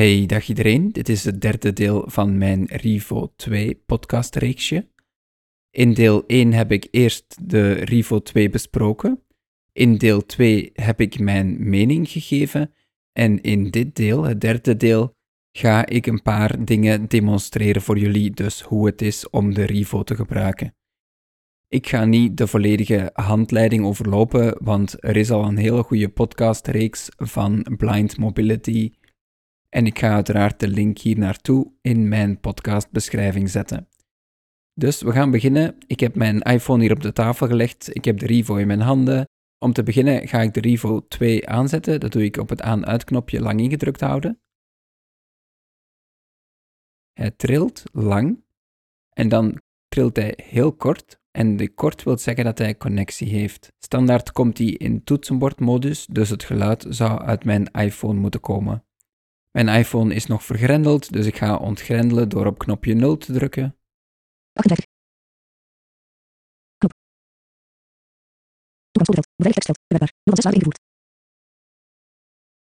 Hey, dag iedereen. Dit is het derde deel van mijn Rivo 2 podcastreeksje. In deel 1 heb ik eerst de Rivo 2 besproken. In deel 2 heb ik mijn mening gegeven. En in dit deel, het derde deel, ga ik een paar dingen demonstreren voor jullie, dus hoe het is om de Rivo te gebruiken. Ik ga niet de volledige handleiding overlopen, want er is al een hele goede podcastreeks van Blind Mobility en ik ga uiteraard de link hier naartoe in mijn podcastbeschrijving zetten. Dus we gaan beginnen. Ik heb mijn iPhone hier op de tafel gelegd. Ik heb de Rivo in mijn handen. Om te beginnen ga ik de Rivo 2 aanzetten. Dat doe ik op het aan-uit-knopje lang ingedrukt houden. Hij trilt lang en dan trilt hij heel kort. En de kort wil zeggen dat hij connectie heeft. Standaard komt hij in toetsenbordmodus, dus het geluid zou uit mijn iPhone moeten komen. Mijn iPhone is nog vergrendeld, dus ik ga ontgrendelen door op knopje 0 te drukken. 38. Knop. Toegangsvoorbeeld. Beveiligd tekstveld. Bewerkbaar. 06 ingevoerd.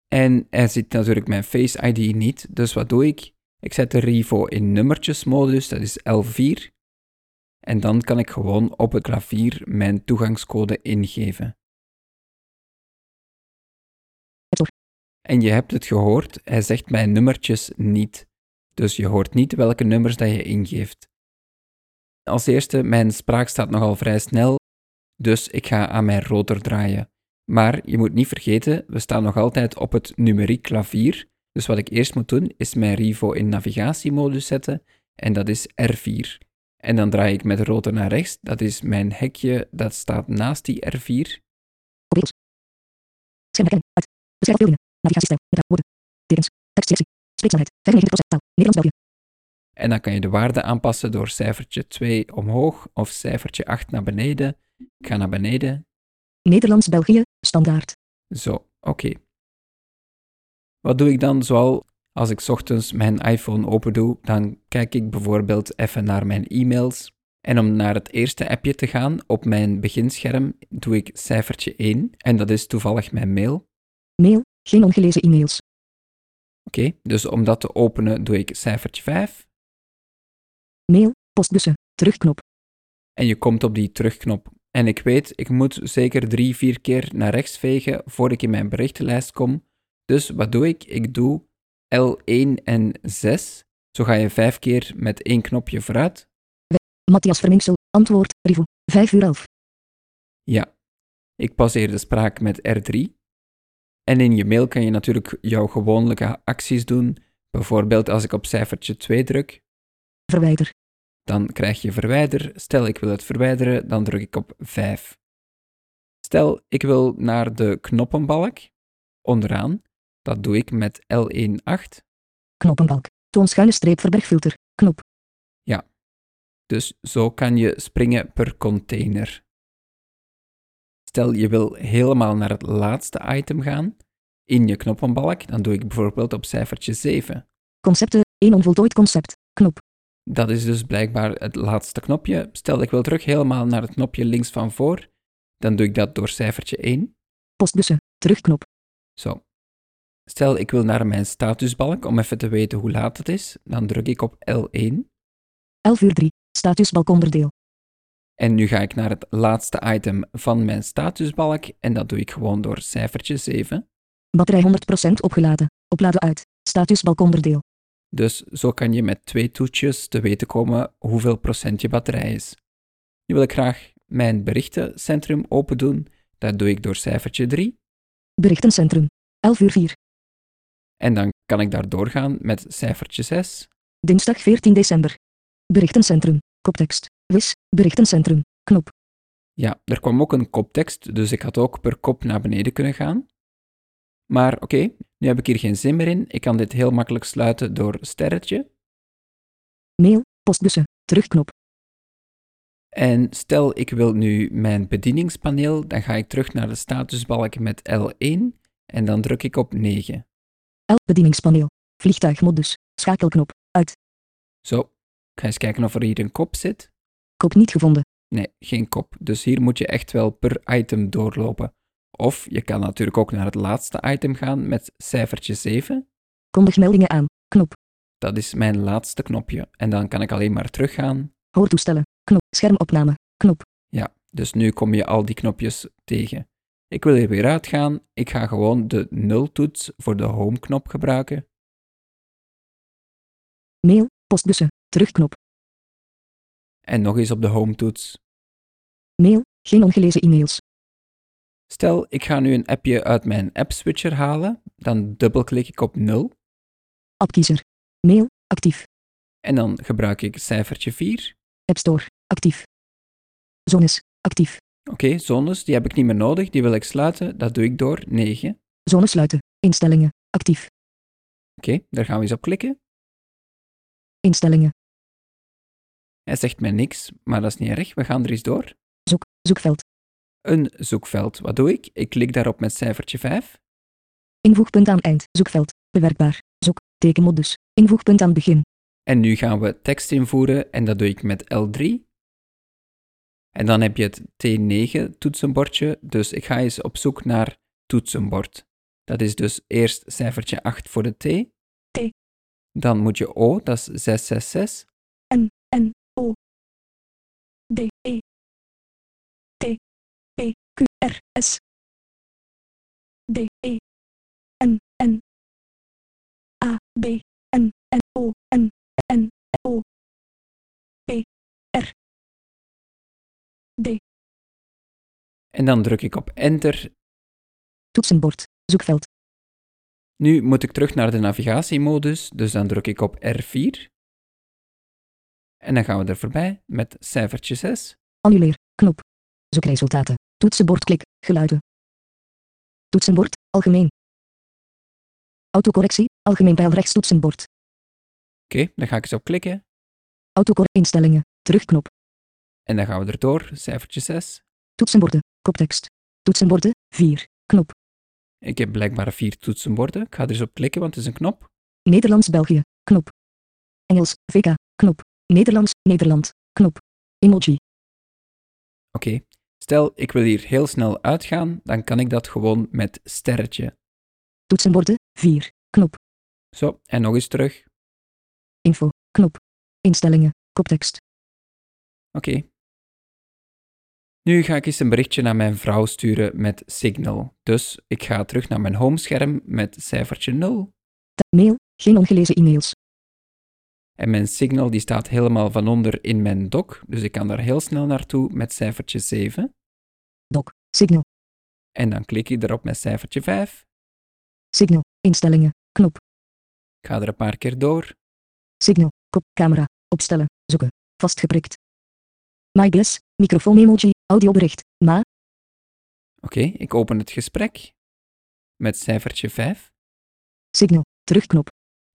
En er zit natuurlijk mijn Face ID niet, dus wat doe ik? Ik zet de Rivo in nummertjesmodus, dat is L4. En dan kan ik gewoon op het klavier mijn toegangscode ingeven. En je hebt het gehoord, hij zegt mijn nummertjes niet. Dus je hoort niet welke nummers dat je ingeeft. Als eerste, mijn spraak staat nogal vrij snel, dus ik ga aan mijn rotor draaien. Maar je moet niet vergeten, we staan nog altijd op het numeriek klavier. Dus wat ik eerst moet doen, is mijn Rivo in navigatiemodus zetten, en dat is R4. En dan draai ik met de rotor naar rechts, dat is mijn hekje dat staat naast die R4. Op beeld. Scherm herkennen. Uit. Beschrijf afbeeldingen. Navigatiestijl. Met woorden. Tekens. Tekstselectie. Spreekzaamheid. 95% taal. Nederlands België. En dan kan je de waarde aanpassen door cijfertje 2 omhoog of cijfertje 8 naar beneden. Ik ga naar beneden. Nederlands België. Standaard. Zo, oké. Wat doe ik dan zoal als ik 's ochtends mijn iPhone open doe? Dan kijk ik bijvoorbeeld even naar mijn e-mails. En om naar het eerste appje te gaan op mijn beginscherm doe ik cijfertje 1 en dat is toevallig mijn mail. Mail. Geen ongelezen e-mails. Oké, dus om dat te openen doe ik cijfertje 5 Mail. Postbussen. Terugknop. en je komt op die terugknop. En ik weet, ik moet zeker drie, vier keer naar rechts vegen voor ik in mijn berichtenlijst kom. Dus wat doe ik? Ik doe L1 en 6. Zo ga je vijf keer met één knopje vooruit. Matthias Vermingsel. Antwoord. Rivo. 5 uur 11. Ja, ik passeer de spraak met R3. En in je mail kan je natuurlijk jouw gewoonlijke acties doen. Bijvoorbeeld als ik op cijfertje 2 druk, Verwijder. dan krijg je verwijder. Stel ik wil het verwijderen, dan druk ik op 5. Stel ik wil naar de knoppenbalk onderaan. Dat doe ik met L1 8. Knoppenbalk. Toon schuine streep verbergfilter. Knop. Dus zo kan je springen per container. Stel je wil helemaal naar het laatste item gaan in je knoppenbalk, dan doe ik bijvoorbeeld op cijfertje 7. Concepten. 1 onvoltooid concept. Knop. Dat is dus blijkbaar het laatste knopje. Stel ik wil terug helemaal naar het knopje links van voor, dan doe ik dat door cijfertje 1. Postbussen. Terugknop. Zo. Stel ik wil naar mijn statusbalk om even te weten hoe laat het is, dan druk ik op L1. 11 uur 3. Statusbalkonderdeel. En nu ga ik naar het laatste item van mijn statusbalk en dat doe ik gewoon door cijfertje 7. Batterij 100% opgeladen. Opladen uit. Statusbalkonderdeel. Dus zo kan je met twee toetsjes te weten komen hoeveel procent je batterij is. Nu wil ik graag mijn berichtencentrum open doen. Dat doe ik door cijfertje 3. Berichtencentrum. 11 uur 4. En dan kan ik daar doorgaan met cijfertje 6. Dinsdag 14 december. Berichtencentrum. Koptekst. Wis. Berichtencentrum. Knop. Ja, er kwam ook een koptekst, dus ik had ook per kop naar beneden kunnen gaan. Maar oké, nu heb ik hier geen zin meer in. Ik kan dit heel makkelijk sluiten door sterretje. Mail. Postbussen. Terugknop. En stel ik wil nu mijn bedieningspaneel, dan ga ik terug naar de statusbalk met L1 en dan druk ik op 9. L. Bedieningspaneel. Vliegtuigmodus. Schakelknop. Uit. Zo, ik ga eens kijken of er hier een kop zit. Kop niet gevonden. Nee, geen kop. Dus hier moet je echt wel per item doorlopen. Of je kan natuurlijk ook naar het laatste item gaan met cijfertje 7. Kondig meldingen aan. Knop. Dat is mijn laatste knopje. En dan kan ik alleen maar teruggaan. Hoortoestellen. Knop. Schermopname. Knop. Ja, dus nu kom je al die knopjes tegen. Ik wil er weer uitgaan. Ik ga gewoon de nultoets voor de home-knop gebruiken. Mail. Postbussen. Terugknop. En nog eens op de home-toets. Mail. Geen ongelezen e-mails. Stel, ik ga nu een appje uit mijn app-switcher halen. Dan dubbelklik ik op 0. Appkiezer. Mail. Actief. En dan gebruik ik cijfertje 4. App Store. Actief. Zones. Actief. Oké, zones, die heb ik niet meer nodig. Die wil ik sluiten. Dat doe ik door 9. Zone sluiten. Instellingen. Actief. Oké, daar gaan we eens op klikken. Instellingen. Hij zegt mij niks, maar dat is niet erg. We gaan er eens door. Zoek. Zoekveld. Een zoekveld. Wat doe ik? Ik klik daarop met cijfertje 5. Invoegpunt aan eind. Zoekveld. Bewerkbaar. Zoek. Tekenmodus. Invoegpunt aan begin. En nu gaan we tekst invoeren en dat doe ik met L3. En dan heb je het T9 toetsenbordje, dus ik ga eens op zoek naar toetsenbord. Dat is dus eerst cijfertje 8 voor de T. T. Dan moet je O, dat is 666. D. E. T. P. Q. R. S. D. E. N. N. A. B. N. N. O. N. N. O. P. R. D. En dan druk ik op Enter. Toetsenbord. Zoekveld. Nu moet ik terug naar de navigatiemodus, dus dan druk ik op R4. En dan gaan we er voorbij met cijfertje 6. Annuleer. Knop. Zoekresultaten. Toetsenbord klik. Geluiden. Toetsenbord. Algemeen. Autocorrectie. Algemeen pijl rechts toetsenbord. Oké, dan ga ik eens op klikken. Autocor instellingen. Terugknop. En dan gaan we erdoor, cijfertje 6. Toetsenborden. Koptekst. Toetsenborden. 4. Knop. Ik heb blijkbaar vier toetsenborden. Ik ga er eens op klikken, want het is een knop. Nederlands België. Knop. Engels. VK. Knop. Nederlands. Nederland. Knop. Emoji. Oké, stel ik wil hier heel snel uitgaan, dan kan ik dat gewoon met sterretje. Toetsenborden. 4. Knop. Zo, en nog eens terug. Info. Knop. Instellingen. Koptekst. Oké. Nu ga ik eens een berichtje naar mijn vrouw sturen met Signal. Dus ik ga terug naar mijn homescherm met cijfertje 0. Ta- Mail. Geen ongelezen e-mails. En mijn Signal die staat helemaal van onder in mijn dock, dus ik kan daar heel snel naartoe met cijfertje 7. Doc. Signal. En dan klik ik erop met cijfertje 5. Signal. Instellingen. Knop. Ik ga er een paar keer door. Signal. Kop. Camera. Opstellen. Zoeken. Vastgeprikt. My guess. Microfoon emoji. Audiobericht. Ma. Oké, ik open het gesprek met cijfertje 5. Signal. Terugknop.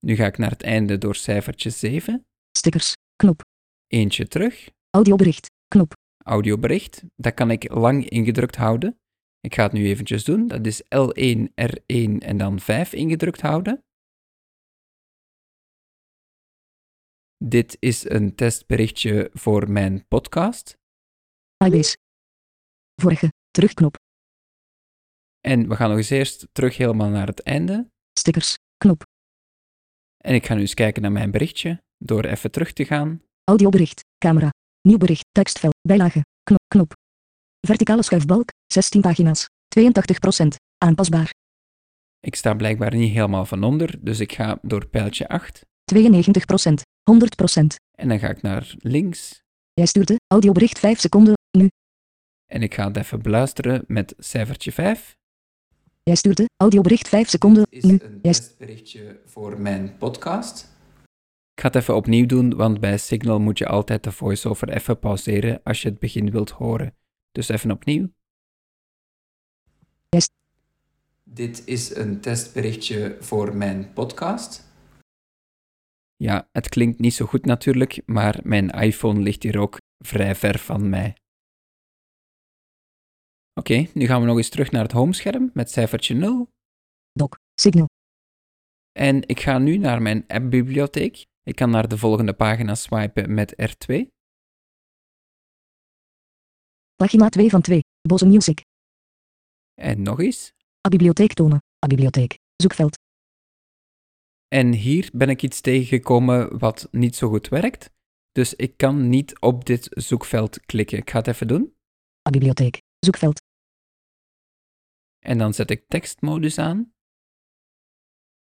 Nu ga ik naar het einde door cijfertje 7. Stickers. Knop. Eentje terug. Audiobericht. Knop. Audiobericht. Dat kan ik lang ingedrukt houden. Ik ga het nu eventjes doen. Dat is L1, R1 en dan 5 ingedrukt houden. Dit is een testberichtje voor mijn podcast. iBase. Vorige. Terugknop. En we gaan nog eens eerst terug helemaal naar het einde. Stickers. Knop. En ik ga nu eens kijken naar mijn berichtje door even terug te gaan. Audiobericht. Camera. Nieuw bericht. Tekstveld. Bijlage. Knop. Knop. Verticale schuifbalk. 16 pagina's. 82%. Aanpasbaar. Ik sta blijkbaar niet helemaal van onder, dus ik ga door pijltje 8 92%. 100%. en dan ga ik naar links Jij stuurde audiobericht 5 seconden. Nu. en ik ga het even beluisteren met cijfertje 5. Jij stuurde audiobericht 5 seconden. Nu. een testberichtje voor mijn podcast. Ik ga het even opnieuw doen, want bij Signal moet je altijd de voice-over even pauzeren als je het begin wilt horen. Dus even opnieuw. Dit is een testberichtje voor mijn podcast. Ja, het klinkt niet zo goed natuurlijk, maar mijn iPhone ligt hier ook vrij ver van mij. Oké, nu gaan we nog eens terug naar het homescherm met cijfertje 0. Doc. Signal. En ik ga nu naar mijn appbibliotheek. Ik kan naar de volgende pagina swipen met R2. Pagina 2 van 2. Boze Music. En nog eens. A bibliotheek tonen. A bibliotheek. Zoekveld. En hier ben ik iets tegengekomen wat niet zo goed werkt. Dus ik kan niet op dit zoekveld klikken. Ik ga het even doen. A bibliotheek. Zoekveld. En dan zet ik tekstmodus aan.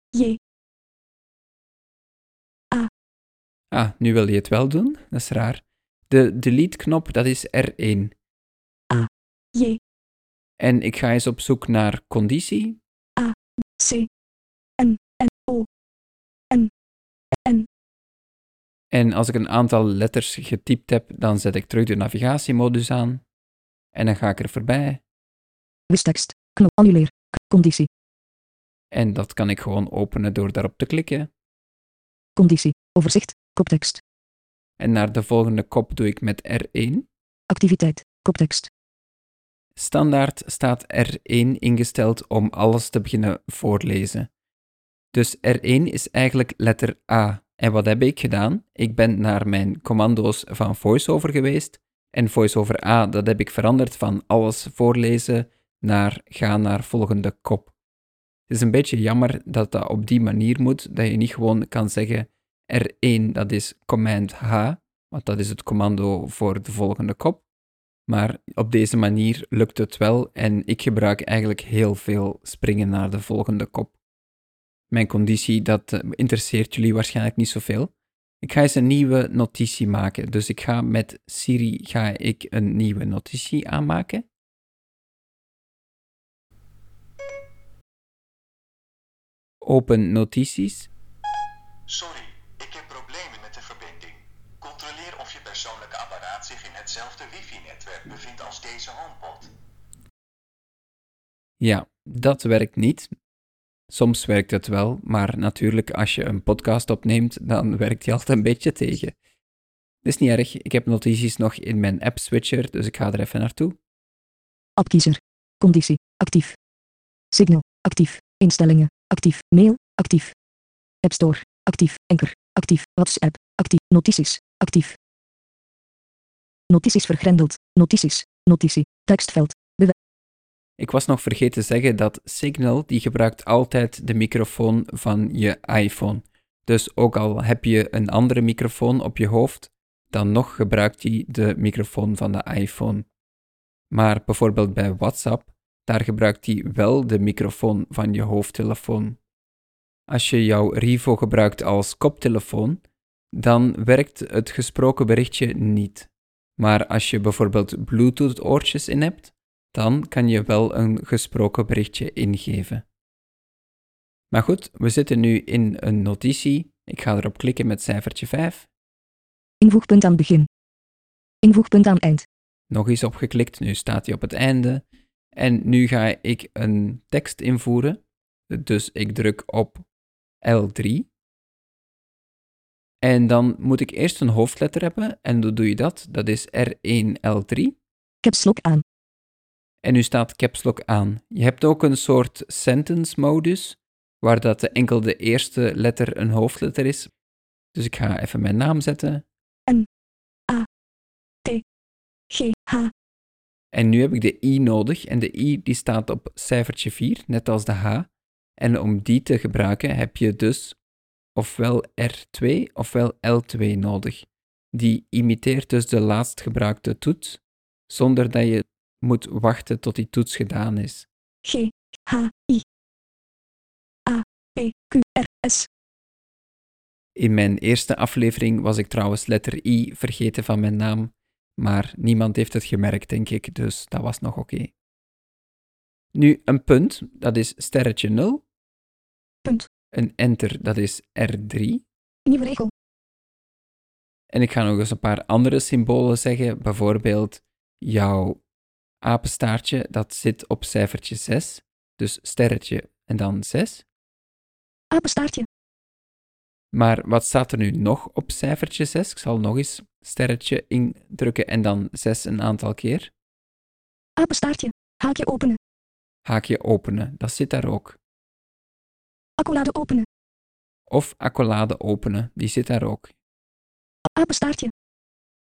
J. Ah, nu wil je het wel doen. Dat is raar. De delete-knop, dat is R1. J. En ik ga eens op zoek naar conditie. C. N. N. O. N. N. En als ik een aantal letters getypt heb, dan zet ik terug de navigatiemodus aan. En dan ga ik er voorbij. Wistekst. Knop. Annuleer. Conditie. En dat kan ik gewoon openen door daarop te klikken. Conditie. Overzicht. Koptekst. En naar de volgende kop doe ik met R1. Activiteit. Koptekst. Standaard staat R1 ingesteld om alles te beginnen voorlezen. Dus R1 is eigenlijk letter A. En wat heb ik gedaan? Ik ben naar mijn commando's van VoiceOver geweest. En VoiceOver A, dat heb ik veranderd van alles voorlezen naar ga naar volgende kop. Het is een beetje jammer dat dat op die manier moet, dat je niet gewoon kan zeggen R1, dat is command H, want dat is het commando voor de volgende kop. Maar op deze manier lukt het wel en ik gebruik eigenlijk heel veel springen naar de volgende kop. Mijn conditie, dat eh, interesseert jullie waarschijnlijk niet zoveel. Ik ga eens een nieuwe notitie maken. Dus ik ga met Siri ga ik een nieuwe notitie aanmaken. Open notities. Sorry, ik heb problemen met de verbinding. Controleer of je persoonlijke apparaat zich in hetzelfde wifi-netwerk bevindt als deze HomePod. Ja, dat werkt niet. Soms werkt het wel, maar natuurlijk als je een podcast opneemt, dan werkt die altijd een beetje tegen. Dat is niet erg, ik heb notities nog in mijn app switcher, dus ik ga er even naartoe. Appkiezer. Conditie. Actief. Signal. Actief. Instellingen. Actief. Mail. Actief. App Store. Actief. Anchor. Actief. WhatsApp. Actief. Notities. Actief. Notities vergrendeld. Notities. Notitie. Tekstveld. Ik was nog vergeten te zeggen dat Signal, die gebruikt altijd de microfoon van je iPhone. Dus ook al heb je een andere microfoon op je hoofd, dan nog gebruikt hij de microfoon van de iPhone. Maar bijvoorbeeld bij WhatsApp, daar gebruikt hij wel de microfoon van je hoofdtelefoon. Als je jouw Rivo gebruikt als koptelefoon, dan werkt het gesproken berichtje niet. Maar als je bijvoorbeeld Bluetooth-oortjes in hebt, dan kan je wel een gesproken berichtje ingeven. Maar goed, we zitten nu in een notitie. Ik ga erop klikken met cijfertje 5. Invoegpunt aan begin. Invoegpunt aan eind. Nog eens opgeklikt, nu staat hij op het einde. En nu ga ik een tekst invoeren. Dus ik druk op L3. En dan moet ik eerst een hoofdletter hebben. En hoe doe je dat? Dat is R1 L3. Caps lock aan. En nu staat caps lock aan. Je hebt ook een soort sentence modus, waar dat de enkel de eerste letter een hoofdletter is. Dus ik ga even mijn naam zetten. G. H. En nu heb ik de i nodig en de i die staat op cijfertje 4, net als de h. En om die te gebruiken heb je dus ofwel R2 ofwel L2 nodig. Die imiteert dus de laatst gebruikte toets, zonder dat je moet wachten tot die toets gedaan is. G. H. I. A. P. Q. R. S. In mijn eerste aflevering was ik trouwens letter I vergeten van mijn naam, maar niemand heeft het gemerkt, denk ik, dus dat was nog oké. Nu, een punt, dat is sterretje 0. Punt. Een enter, dat is R3. Nieuwe regel. En ik ga nog eens een paar andere symbolen zeggen, bijvoorbeeld jouw apenstaartje, dat zit op cijfertje 6, dus sterretje en dan 6. Apenstaartje. Maar wat staat er nu nog op cijfertje 6? Ik zal nog eens sterretje indrukken en dan 6 een aantal keer. Apenstaartje. Haakje openen. Haakje openen, dat zit daar ook. Accolade openen. Of accolade openen, die zit daar ook. Apenstaartje.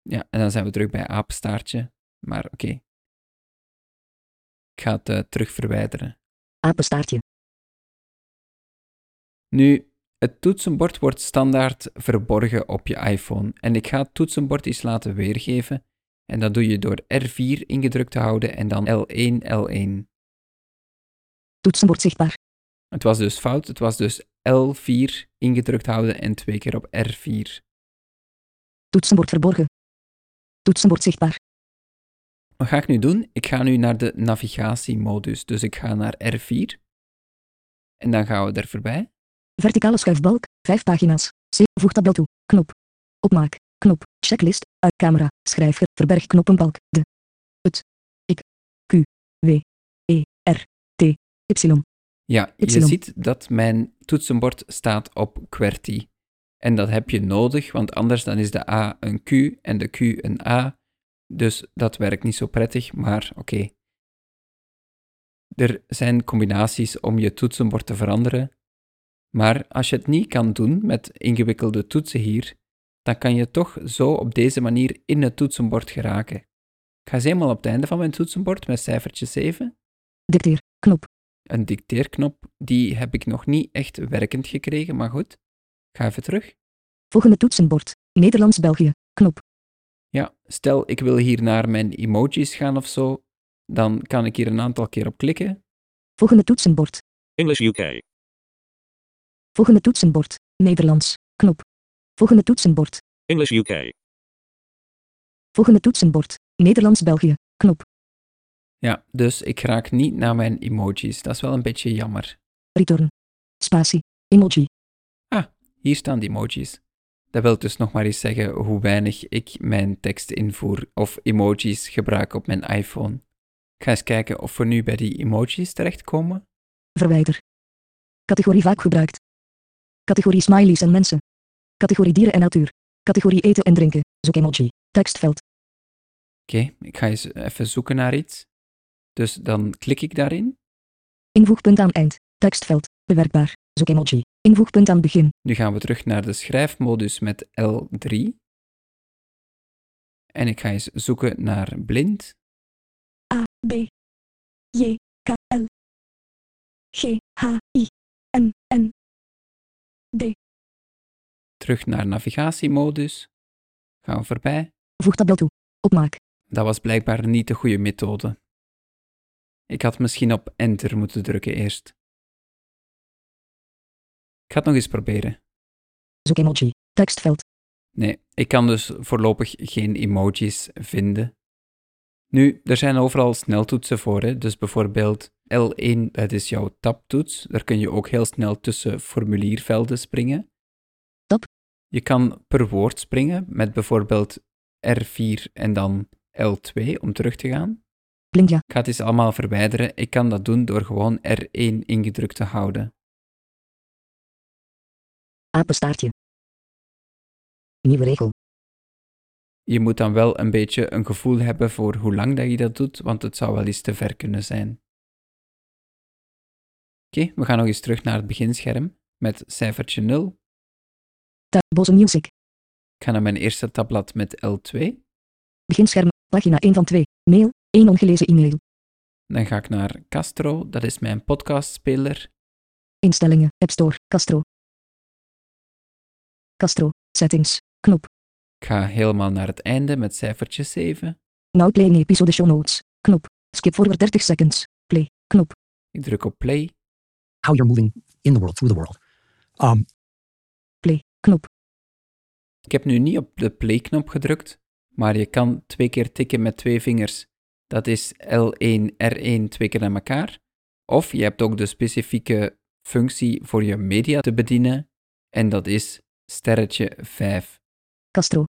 Ja, en dan zijn we terug bij apenstaartje, maar oké. Ik ga het eh, terug verwijderen. Apenstaartje. Nu, Het toetsenbord wordt standaard verborgen op je iPhone en ik ga het toetsenbord eens laten weergeven en dat doe je door R4 ingedrukt te houden en dan L1, L1. Toetsenbord zichtbaar. Het was dus fout, het was dus L4 ingedrukt houden en twee keer op R4. Toetsenbord verborgen. Toetsenbord zichtbaar. Wat ga ik nu doen? Ik ga nu naar de navigatiemodus, dus ik ga naar R4 en dan gaan we er voorbij. Verticale schuifbalk. 5 pagina's. C. Voeg tabel toe. Knop. Opmaak. Knop. Checklist. Uit camera. Schrijver. Verberg knoppenbalk. De. Het. Ik. Q. W. E. R. T. Y. Ja, je Y. ziet dat mijn toetsenbord staat op QWERTY. En dat heb je nodig, want anders dan is de A een Q en de Q een A. Dus dat werkt niet zo prettig, maar oké. Er zijn combinaties om je toetsenbord te veranderen. Maar als je het niet kan doen met ingewikkelde toetsen hier, dan kan je toch zo op deze manier in het toetsenbord geraken. Ik ga eens eenmaal op het einde van mijn toetsenbord met cijfertje 7 Dicteer. Knop. een dicteerknop, die heb ik nog niet echt werkend gekregen, maar goed. Ik ga even terug. Volgende toetsenbord. Nederlands-België. Knop. Ja, stel ik wil hier naar mijn emojis gaan of zo, dan kan ik hier een aantal keer op klikken. Volgende toetsenbord. English UK. Volgende toetsenbord. Nederlands. Knop. Volgende toetsenbord. English UK. Volgende toetsenbord. Nederlands-België. Knop. Ja, dus ik raak niet naar mijn emojis. Dat is wel een beetje jammer. Return. Spatie. Emoji. Hier staan die emojis. Dat wil dus nog maar eens zeggen hoe weinig ik mijn tekst invoer of emojis gebruik op mijn iPhone. Ik ga eens kijken of we nu bij die emojis terechtkomen. Verwijder. Categorie vaak gebruikt. Categorie smileys en mensen. Categorie dieren en natuur. Categorie eten en drinken. Zoek emoji. Tekstveld. Oké, ik ga eens even zoeken naar iets. Dus dan klik ik daarin. Invoegpunt aan eind. Tekstveld. Bewerkbaar. Zoek emoji. Invoegpunt aan begin. Nu gaan we terug naar de schrijfmodus met L3. En ik ga eens zoeken naar blind. A, B, J, K, L, G, H, I, N, N, D. Terug naar navigatiemodus. Gaan we voorbij. Voeg tabel toe. Opmaak. Dat was blijkbaar niet de goede methode. Ik had misschien op enter moeten drukken eerst. Ik ga het nog eens proberen. Zoek emoji. Tekstveld. Nee, ik kan dus voorlopig geen emojis vinden. Nu, er zijn overal sneltoetsen voor, hè? dus bijvoorbeeld L1, dat is jouw tabtoets. Daar kun je ook heel snel tussen formuliervelden springen. Tab. Je kan per woord springen met bijvoorbeeld R4 en dan L2 om terug te gaan. Blind ja. Ik ga het eens allemaal verwijderen. Ik kan dat doen door gewoon R1 ingedrukt te houden. Apenstaartje. Nieuwe regel. Je moet dan wel een beetje een gevoel hebben voor hoe lang dat je dat doet, want het zou wel eens te ver kunnen zijn. Oké, we gaan nog eens terug naar het beginscherm met cijfertje 0. Tabose music. Ik ga naar mijn eerste tabblad met L2. Beginscherm. Pagina 1 van 2. Mail. 1 ongelezen e-mail. Dan ga ik naar Castro, dat is mijn podcastspeler. Instellingen. App Store. Castro. Castro. Settings. Knop. Ik ga helemaal naar het einde met cijfertje 7. Now playing episode show notes. Knop. Skip forward 30 seconds. Play. Knop. Ik druk op play. How you're moving in the world through the world. Um, Play. Knop. Ik heb nu niet op de play-knop gedrukt, maar je kan twee keer tikken met twee vingers. Dat is L1, R1 twee keer naar elkaar. Of je hebt ook de specifieke functie voor je media te bedienen, en dat is sterretje 5. Castro.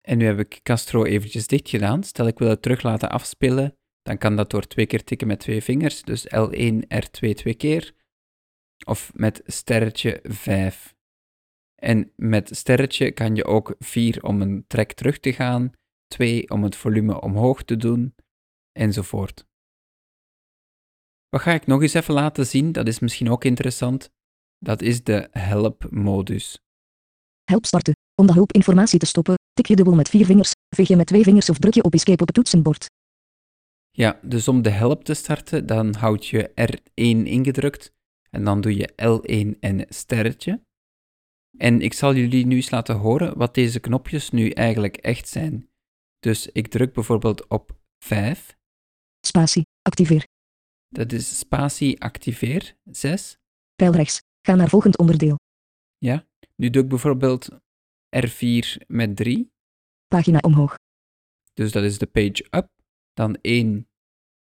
En nu heb ik Castro eventjes dicht gedaan. Stel ik wil het terug laten afspelen, dan kan dat door twee keer tikken met twee vingers, dus L1, R2 twee keer. Of met sterretje 5. En met sterretje kan je ook 4 om een track terug te gaan, 2 om het volume omhoog te doen, enzovoort. Wat ga ik nog eens even laten zien, dat is misschien ook interessant. Dat is de help-modus. Help starten. Om de hulpinformatie te stoppen, tik je dubbel met vier vingers, veeg je met twee vingers of druk je op escape op het toetsenbord. Ja, dus om de help te starten, dan houd je R1 ingedrukt En dan doe je L1 en sterretje. En ik zal jullie nu eens laten horen wat deze knopjes nu eigenlijk echt zijn. Dus ik druk bijvoorbeeld op 5. Spatie. Activeer. Dat is spatie activeer 6. Pijl rechts. Ga naar volgend onderdeel. Ja. Nu doe ik bijvoorbeeld R4 met 3. Pagina omhoog. Dus dat is de page up. Dan 1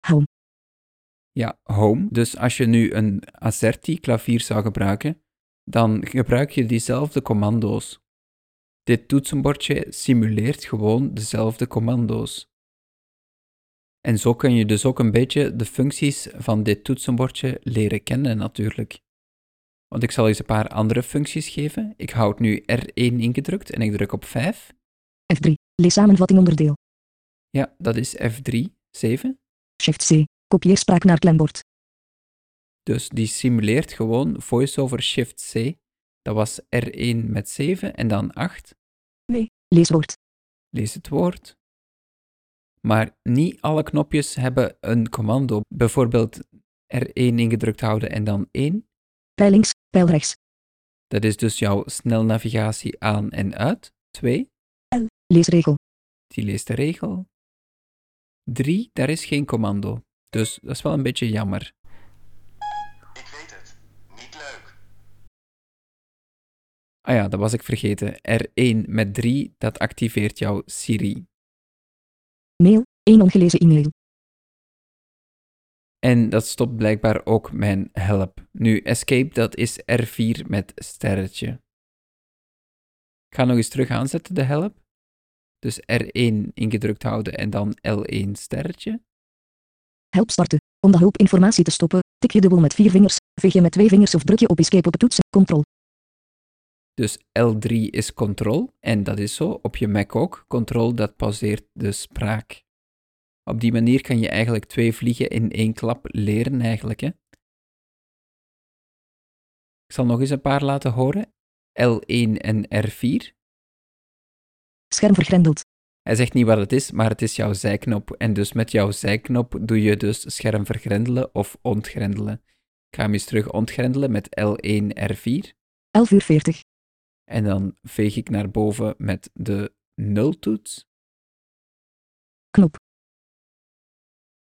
Home. Ja, home. Dus als je nu een AZERTY-klavier zou gebruiken, dan gebruik je diezelfde commando's. Dit toetsenbordje simuleert gewoon dezelfde commando's. En zo kun je dus ook een beetje de functies van dit toetsenbordje leren kennen natuurlijk. Want ik zal eens een paar andere functies geven. Ik houd nu R1 ingedrukt en ik druk op 5. F3. Lees samenvatting onderdeel. Ja, dat is F3, 7. Shift C. Kopieer spraak naar klembord. Dus die simuleert gewoon voiceover shift C. Dat was R1 met 7 en dan 8. Leeswoord. Lees het woord. Maar niet alle knopjes hebben een commando. Bijvoorbeeld R1 ingedrukt houden en dan 1. Pijl links. Pijl rechts. Dat is dus jouw snelnavigatie aan en uit. 2. Leesregel. Die leest de regel. 3. Daar is geen commando. Dus dat is wel een beetje jammer. Ik weet het. Niet leuk. Ah ja, dat was ik vergeten. R1 met 3, dat activeert jouw Siri. Mail. 1 ongelezen e-mail. En dat stopt blijkbaar ook mijn help. Nu, escape, dat is R4 met sterretje. Ik ga nog eens terug aanzetten, de help. Dus R1 ingedrukt houden en dan L1 sterretje. Help starten. Om de hulpinformatie te stoppen, tik je dubbel met vier vingers, veeg je met twee vingers of druk je op escape op de toets. Control. Dus L3 is control, en dat is zo, op je Mac ook. Control, dat pauzeert de spraak. Op die manier kan je eigenlijk twee vliegen in één klap leren, eigenlijk. Hè? Ik zal nog eens een paar laten horen. L1 en R4. Scherm vergrendeld. Hij zegt niet wat het is, maar het is jouw zijknop. En dus met jouw zijknop doe je dus scherm vergrendelen of ontgrendelen. Ik ga hem eens terug ontgrendelen met L1 R4. 11 uur 40. En dan veeg ik naar boven met de nultoets. Knop.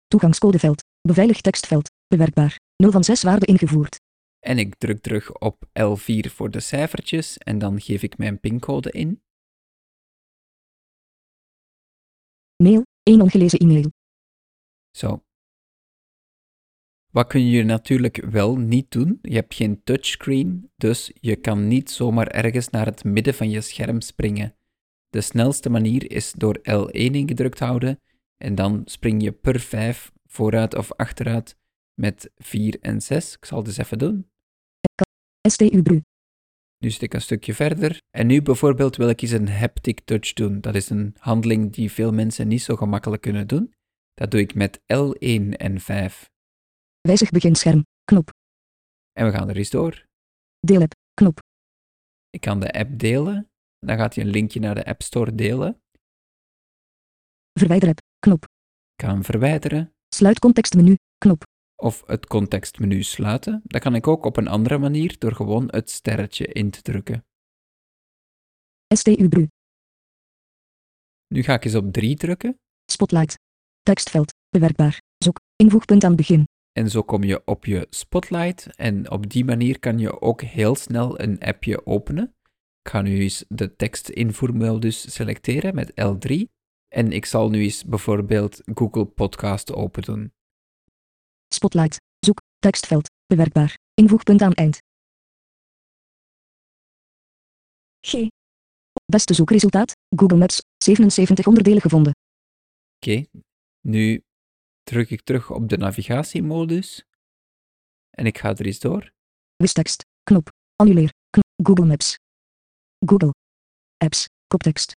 Toegangscodeveld. Beveiligd tekstveld. Bewerkbaar. 0 van 6 waarde ingevoerd. En ik druk terug op L4 voor de cijfertjes en dan geef ik mijn pincode in. Mail. 1 ongelezen e-mail. Zo. Wat kun je natuurlijk wel niet doen? Je hebt geen touchscreen, dus je kan niet zomaar ergens naar het midden van je scherm springen. De snelste manier is door L1 ingedrukt houden en dan spring je per 5 vooruit of achteruit met 4 en 6. Ik zal het eens even doen. Nu zit ik een stukje verder. En nu bijvoorbeeld wil ik eens een haptic touch doen. Dat is een handeling die veel mensen niet zo gemakkelijk kunnen doen. Dat doe ik met L1 en 5. Wijzig beginscherm. Knop. En we gaan er eens door. Deelapp. Knop. Ik kan de app delen. Dan gaat hij een linkje naar de App Store delen. Verwijder app. Knop. Ik kan hem verwijderen. Sluit contextmenu. Knop. Of het contextmenu sluiten. Dat kan ik ook op een andere manier door gewoon het sterretje in te drukken. STU Bru. Nu ga ik eens op 3 drukken. Spotlight. Tekstveld. Bewerkbaar. Zoek. Invoegpunt aan begin. En zo kom je op je Spotlight. En op die manier kan je ook heel snel een appje openen. Ik ga nu eens de tekstinvoermodus selecteren met L3. En ik zal nu eens bijvoorbeeld Google Podcast open doen. Spotlight. Zoek. Tekstveld. Bewerkbaar. Invoegpunt aan eind. G. Beste zoekresultaat. Google Maps. 77 onderdelen gevonden. Oké, nu druk ik terug op de navigatiemodus. En ik ga er eens door. Wistekst. Knop. Annuleer. Knop. Google Maps. Google. Apps. Koptekst.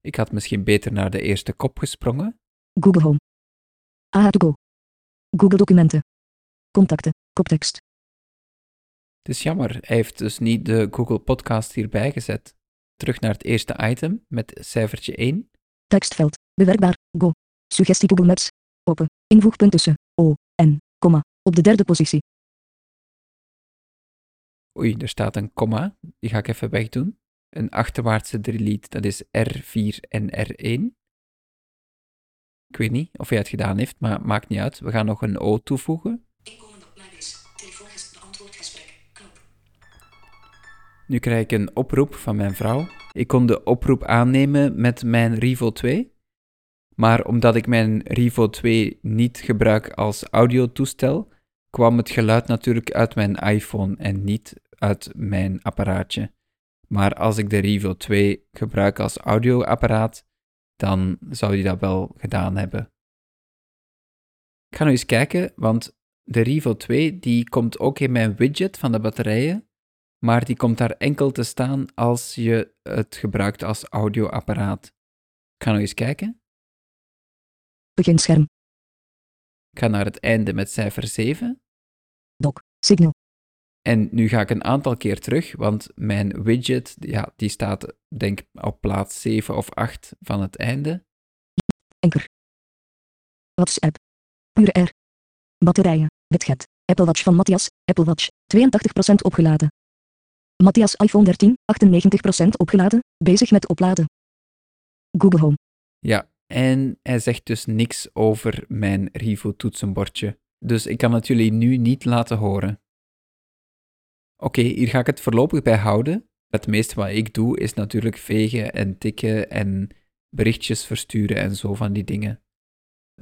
Ik had misschien beter naar de eerste kop gesprongen. Google Home. AH to go. Google Documenten. Contacten. Koptekst. Het is jammer, hij heeft dus niet de Google Podcast hierbij gezet. Terug naar het eerste item met cijfertje 1. Tekstveld. Bewerkbaar. Go. Suggestie Google Maps. Open. Invoegpunt tussen O en komma. Op de derde positie. Oei, er staat een komma. Die ga ik even wegdoen. Een achterwaartse delete, dat is R4 en R1. Ik weet niet of hij het gedaan heeft, maar maakt niet uit. We gaan nog een O toevoegen. Inkomende. Knop. Nu krijg ik een oproep van mijn vrouw. Ik kon de oproep aannemen met mijn Rivo 2. Maar omdat ik mijn Rivo 2 niet gebruik als audiotoestel, kwam het geluid natuurlijk uit mijn iPhone en niet uit mijn apparaatje. Maar als ik de Rivo 2 gebruik als audioapparaat, dan zou die dat wel gedaan hebben. Ik ga nu eens kijken, want de Rivo 2 die komt ook in mijn widget van de batterijen, maar die komt daar enkel te staan als je het gebruikt als audioapparaat. Ik ga nog eens kijken. Beginscherm. Ik ga naar het einde met cijfer 7. Doc. Signal. En nu ga ik een aantal keer terug, want mijn widget, ja, die staat denk ik op plaats 7 of 8 van het einde. Enker. WhatsApp. Pure R. Batterijen. Widget. Apple Watch van Matthias. Apple Watch. 82% opgeladen. Matthias iPhone 13. 98% opgeladen. Bezig met opladen. Google Home. Ja, en hij zegt dus niks over mijn Rivo toetsenbordje. Dus ik kan het jullie nu niet laten horen. Oké, hier ga ik het voorlopig bij houden. Het meeste wat ik doe is natuurlijk vegen en tikken en berichtjes versturen en zo van die dingen.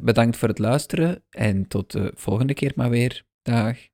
Bedankt voor het luisteren en tot de volgende keer maar weer. Dag.